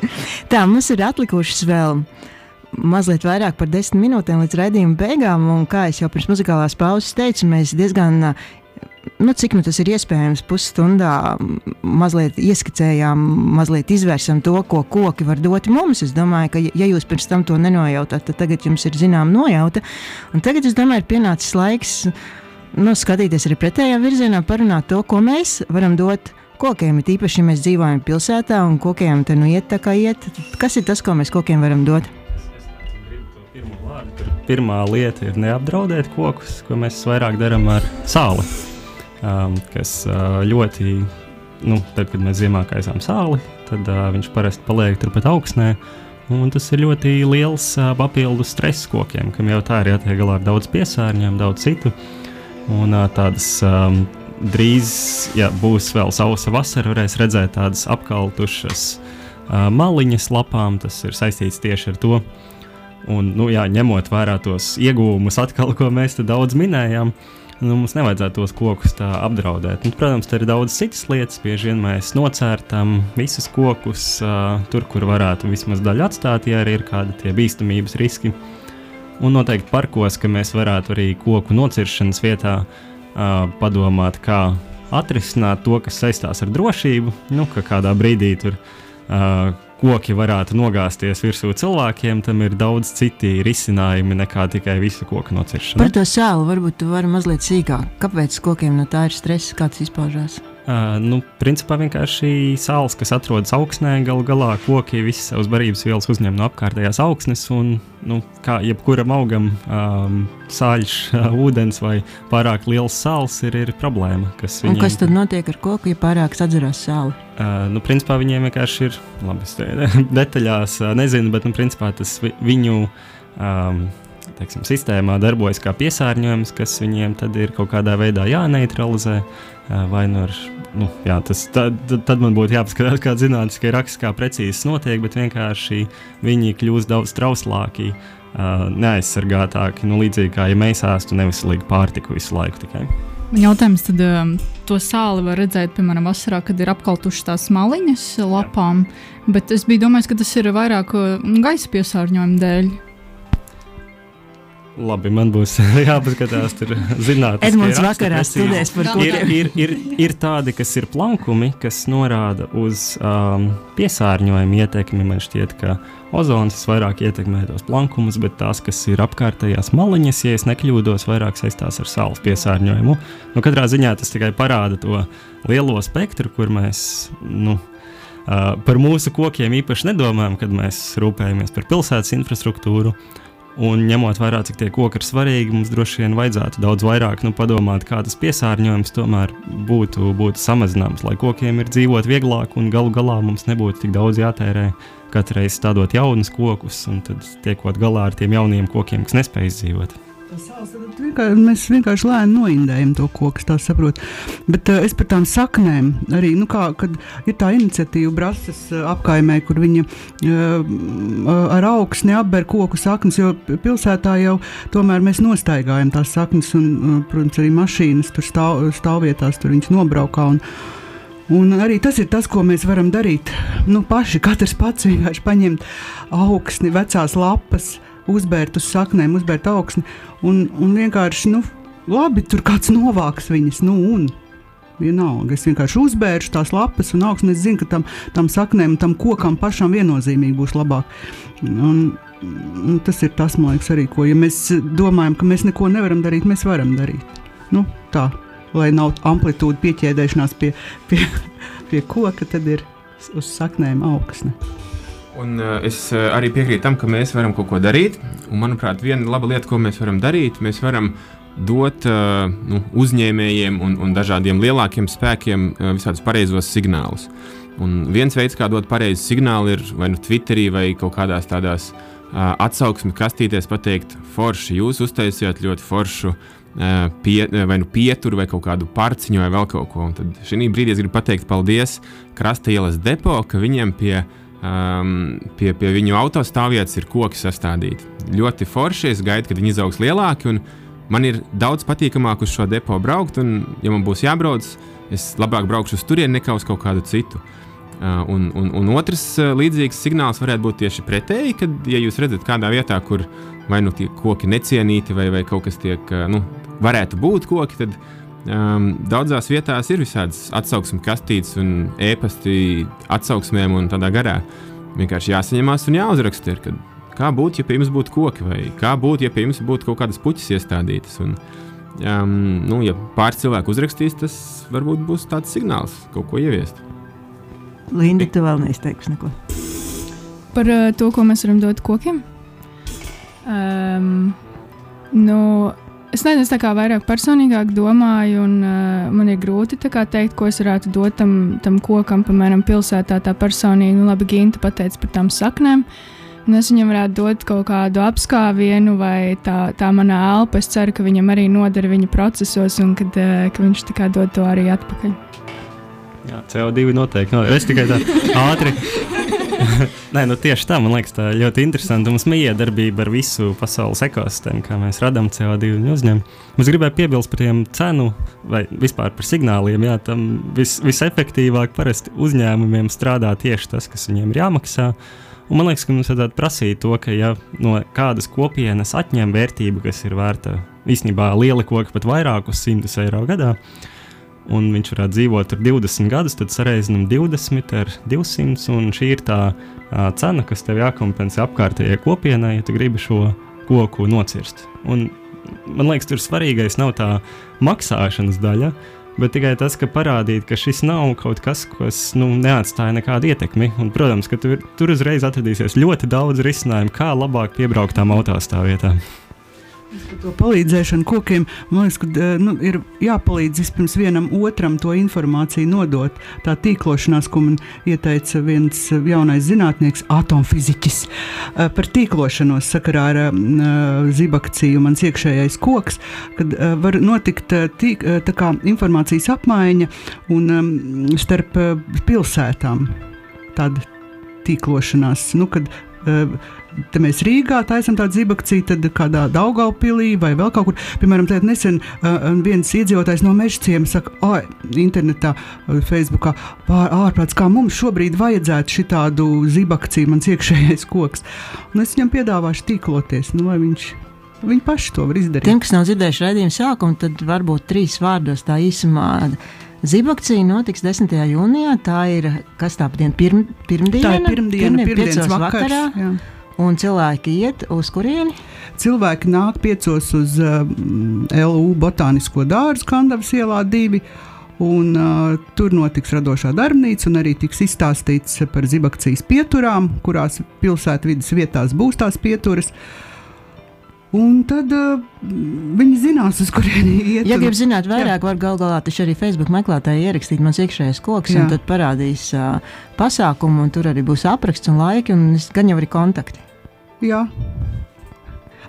[laughs] Tā, mums ir atlikušas vēl mazliet vairāk par desmit minūtēm līdz raidījuma beigām, un kā jau pirms muzikālās pauzes teicu, mēs diezgan nu, cik nu tas ir iespējams, pusstundā mazliet ieskicējām, mazliet izvērsām to, ko koki var dot mums. Es domāju, ka, ja jūs pirms tam to nenojautāt, tad tagad jums ir zināma nojauta. Un tagad es domāju, ir pienācis laiks nu, skatīties arī pretējā virzienā, parunāt to, ko mēs varam dot. Kokiem ir īpaši, ja mēs dzīvojam pilsētā un kokiem te nu iet tā kā iet. Kas ir tas, ko mēs kokiem varam dot? Pirmā lieta ir neapdraudēt kokus, ko mēs vairāk darām ar sāli um, kas uh, ļoti, nu, tad, kad mēs ziemā kaisām sāli, tad uh, viņš parasti paliek turpat augstnē. Un tas ir ļoti liels uh, papildus stress kokiem, kam jau tā ir jātiek galā ar daudz piesārņojumu, daudz citu. Un uh, tādas um, drīz, ja būs vēl sausa vasara, varēs redzēt tādas apkaltušas uh, maliņas lapām. Tas ir saistīts tieši ar to. Un, nu, jā, ņemot vērā tos iegūmus, atkal, ko mēs te daudz minējām, uh, nu, mums nevajadzētu tos kokus tā apdraudēt. Un, protams, tur ir daudz citas lietas. Bieži vien mēs nocērtam visus kokus uh, tur, kur varētu vismaz daļu atstāt, ja arī ir kādi bīstamības riski. Un noteikti parkos, ka mēs varētu arī koku nociršanas vietā uh, padomāt, kā atrisināt to, kas saistās ar drošību. Nu, ka kādā brīdī tur uh, koki varētu nogāzties virsū cilvēkiem, tam ir daudz citi risinājumi nekā tikai visu koku nociršana. Par to sēlu varbūt tu vari mazliet sīkāk. Kāpēc kokiem no tā ir stress, kāds izpaužās? Nu, principā vienkārši sāls, kas atrodas augsnē, galu galā koki visas savas barības vielas uzņem no apkārtējās augsnes. Un, nu, kā jebkuram augam, um, sāļš, uh, ūdens vai pārāk liels sāls ir, ir problēma. Kas, viņiem... kas tad notiek ar koku, ja pārāk sadzerās sāli? Uh, nu, principā viņiem vienkārši ir, labi, es [laughs] detaļās uh, nezinu, bet nu, principā tas vi, viņu. Um, teiksim, sistēmā darbojas kā piesārņojums, kas viņiem tad ir kaut kādā veidā jāneutralizē. Vai nu ar, nu, jā, tas, tad, tad man būtu jāpaskatās, kāda zinātniska raksts, kā precīzi tas notiek, bet vienkārši viņi kļūst daudz trauslāki, neaizsargātāki. Nu, līdzīgi kā ja mēs ēstu neviselīgu pārtiku visu laiku tikai. Jautājums, tad to sāli var redzēt, piemēram, vasarā, kad ir apkaltušas tās maliņas lapām, bet es biju domājis, ka tas ir vairāk gaisa piesārņojuma dēļ. Labi, man būs [laughs] jāpaskatās, tur zinātnē. Edmunds vakarā studēs par ko ir, ir, ir, ir tādi, kas ir plankumi, kas norāda uz um, piesārņojumu ietekmi. Man šķiet, ka ozons vairāk ietekmē tos plankumus, bet tās, kas ir apkārtējās maliņas, ja es nekļūdos, vairāk saistās ar saules piesārņojumu. Nu, katrā ziņā tas tikai parāda to lielo spektru, kur mēs. Nu, Uh, par mūsu kokiem īpaši nedomājam, kad mēs rūpējamies par pilsētas infrastruktūru. Uh, Un ņemot vērā, cik tie koki ir svarīgi, mums droši vien vajadzētu daudz vairāk nu, padomāt, kā tas piesārņojums tomēr būtu, būtu samazināms, lai kokiem ir dzīvot vieglāk un galu galā mums nebūtu tik daudz jātērē katru reizi stādot jaunus kokus un tad tiekot galā ar tiem jauniem kokiem, kas nespēj izdzīvot. Vienkār, mēs vienkārši lēni noindējam to koku, tā saprotu. Bet uh, es par tām saknēm arī, nu, kā, kad ir tā iniciatīva Brasas uh, apkaimē, kur viņi uh, ar augsni apber koku saknes, jo pilsētā jau tomēr mēs nostaigājam tās saknes, un, uh, protams, arī mašīnas tur stāv, stāvvietās, tur viņas nobraukā. Un, Un arī tas ir tas, ko mēs varam darīt. Nu, paši katrs pats vienkārši paņemt augsni, vecās lapas, uh, uzbērt uz saknēm, uzbērt augsni. Un, un vienkārši, nu, labi, tur kāds novāks viņas. Nu, un, Vienalga. Es vienkārši uzbēršu tās lapas un augstu. Es zinu, ka tam, tam saknēm, tam kokam pašam viennozīmīgi būs labāk. Un, un tas ir tas, man liekas, arī ko. Ja mēs domājam, ka mēs neko nevaram darīt, mēs varam darīt. Nu, tā. lai nav amplitūda pieķēdēšanās pie, pie, pie koka, tad ir uz saknēm augsne. Un, uh, es uh, arī piekrītu tam, ka mēs varam kaut ko darīt. Un, manuprāt, viena laba lieta, ko mēs varam darīt, mēs varam dot uh, nu, uzņēmējiem un, un dažādiem lielākiem spēkiem uh, visādus pareizos signālus. Un viens veids, kā dot pareizu signālu, ir vai nu Twitterī, vai kaut kādās tādās uh, atsauksmes kastītēs pateikt, forši, jūs uztaisījāt ļoti foršu pie, vai nu pieturu, vai kaut kādu parciņu, vai vēl kaut ko. Un tad šī brīdī es gribu pateikt paldies Krasta ielas depo, ka viņiem pie viņa um, pie, pie viņu autostāvvietas ir koki sastādīti. Ļoti forši, es gaidu, kad viņi izaugs lielāki. Man ir daudz patīkamāk uz šo depo braukt, un, ja man būs jābrauc, es labāk braukšu uz turieni nekā uz kaut kādu citu. Uh, un, un, un otrs uh, līdzīgs signāls varētu būt tieši pretēji, kad, ja jūs redzat kādā vietā, kur vai nu tie koki necienīti, vai, vai kaut kas tiek, uh, nu, varētu būt koki, tad um, daudzās vietās ir visādas atsauksmes kastītes un ēpasti atsauksmēm un tādā garā. Vienkārši jāsaņemās un jāuzraksta, ir, kad, kā būtu, ja pie jums būtu koki, vai kā būtu, ja pie jums būtu kaut kādas puķis iestādītas. Un, um, nu, ja pāris cilvēku uzrakstīs, tas varbūt būs tāds signāls kaut ko ieviest. Linda, tu vēl neizteiksi neko. Par uh, to, ko mēs varam dot kokiem. Um, nu, Es nezinu, es tā kā vairāk personīgāk domāju, un uh, man ir grūti teikt, ko es varētu dot tam, tam kokam, piemēram, pilsētā. Tā personīgi, nu, labi, Ginta pateica par tām saknēm. Un es viņam varētu dot kaut kādu apskāvienu, vai tā, tā mana elpa. Es ceru, ka viņam arī noder viņa procesos, un kad, uh, ka viņš tā kā dod to arī atpakaļ. Jā, CO2 noteikti. No, es tikai tā ātri [laughs] [laughs] Nē, nu tieši tā, man liekas, tā ļoti interesanti. Mums ir iedarbība ar visu pasaules ekosistēmu, kā mēs radām CO2 uzņēmumu. Es gribēju piebilst par tiem cenu vai vispār par signāliem. Jā, tam vis, visefektīvāk parasti uzņēmumiem strādā tieši tas, kas viņiem ir jāmaksā. Un man liekas, ka mums vajadzētu prasīt to, ka ja no kādas kopienas atņem vērtību, kas ir vērta īstenībā liela koka pat vairākus simtus eiro gadā, un viņš varētu dzīvot ar 20 gadus, tad sareizinām 20 ar 200, un šī ir tā uh, cena, kas tev jākompensē apkārtējai kopienai, ja tu gribi šo koku nocirst. Un, man liekas, tur svarīgais nav tā maksāšanas daļa, bet tikai tas, ka parādīt, ka šis nav kaut kas, kas nu, neatstāja nekādu ietekmi. Un, protams, ka tur, tur uzreiz atradīsies ļoti daudz risinājumu, kā labāk piebraukt tām autostāvvietām. To palīdzēšanu kokiem man liekas, ka eh, nu, ir jāpalīdz vispirms vienam otram to informāciju nodot. Tā tīklošanās, ko man ieteica viens jaunais zinātnieks, atomfiziķis, eh, par tīklošanos sakarā ar uh, zibakciju, mans iekšējais koks, kad var notikt tīk, kā, informācijas apmaiņa un starp pilsētām. Tāda tīklošanās, nu, kad Te mēs Rīgā taisām tādu zibakciju, tad kādā Daugaupilī vai vēl kaut kur. Piemēram, tādā nesen uh, viens iedzīvotājs no Mežciem saka, ah, internetā, Facebookā, ārprāts, kā mums šobrīd vajadzētu šitādu zibakciju, mans iekšējais koks. Un es viņam piedāvāšu tīkloties, nu, lai viņš Viņi paši to var izdarīt. Tiem, kas nav dzirdējuši raidījumu sākumu, tad varbūt trīs vārdos tā īsumā. Zibakcija notiks 10. jūnijā. Tā ir kas tā diena, pirm, pirmdiena? Tā ir pirmdiena, pirmdiena pirmdienas vakars, vakarā. Jā. Un cilvēki iet uz kurieni? Cilvēki nāk piecos uz uh, LU botānisko dārzu Kandavas ielā divi. Un, uh, tur notiks radošā darbnīca, un arī tiks izstāstīts par zibakcijas pieturām, kurās pilsētvidas vietās būs tās pieturas. Un tad uh, viņi zinās, uz kurieni [laughs] iet. Ja gribat zināt vairāk, var gal galā taču arī Facebook meklētāji ierakstīt mans iekšējais koks, jā. un tad parādīs uh, pasākumu, un tur arī būs apraksts un laiki, un gan jau arī kontakti. Jā.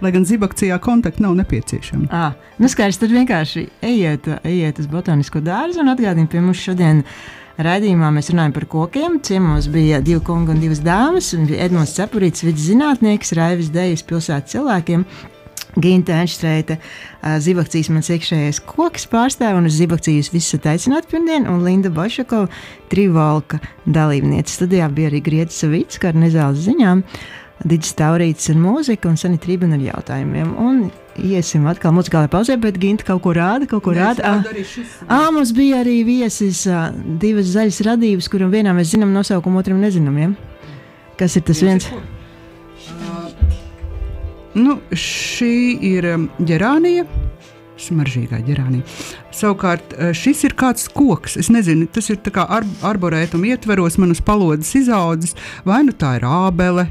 Lai gan zibakcijā kontakti nav nepieciešami. À, nu skaidrs, tad vienkārši ejiet, ejiet uz botanisko dārzu un atgādiniet pie mums šodien. Raidījumā mēs runājam par kokiem. Ciemos bija divi kungi un divas dāmas. Edmunds Cepurīts, vidus zinātnieks, Raivis Dejas pilsētas cilvēkiem Ginta Enštreita, Zibakcijas mans iekšējais koks pārstāv, un uz visi esat aicināti pirmdien, un Linda Bošakova, Trivalka dalībniece. Studijā bija arī Grieķis Savits, kā ar nezāles ziņām, Digis Taurītis ar mūziku un Sanita Rībina ar jautājumiem. Un iesim atkal muzikālajā pauzē, bet Ginta kaut ko rāda, kaut ko rāda. Ā, mums bija arī viesis divas zaļas radības, kuram vienā mēs zinām nosaukumu, otram nezinām, ja? Kas ir tas viens? viens? Nu, šī ir Gerānija, Smaržīgā ģerānī. Savukārt eh, šis ir kāds koks. Es nezinu, tas ir kā ar, arborētuma ietveros, man uz palodzes izaudzis. Vai nu tā ir ābele,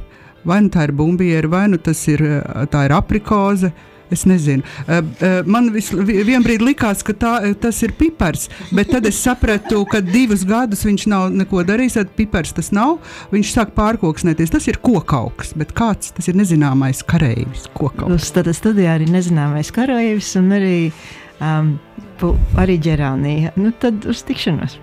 vai nu tā ir bumbiera, vai nu tas ir, eh, ir aprikoze. Es nezinu. Uh, uh, man vienā brīdī likās, ka tā, tas ir pipars, bet tad es sapratu, ka divus gadus viņš nav neko darījis. Tad pipars tas nav. Viņš sāk pārkoksnēties. Tas ir kokauks, bet kāds tas ir nezināmais kareivis. Kokauks. Tad studijā arī nezināmais kareivis un arī, um, arī ģerānija. Nu, tad uz tikšanos!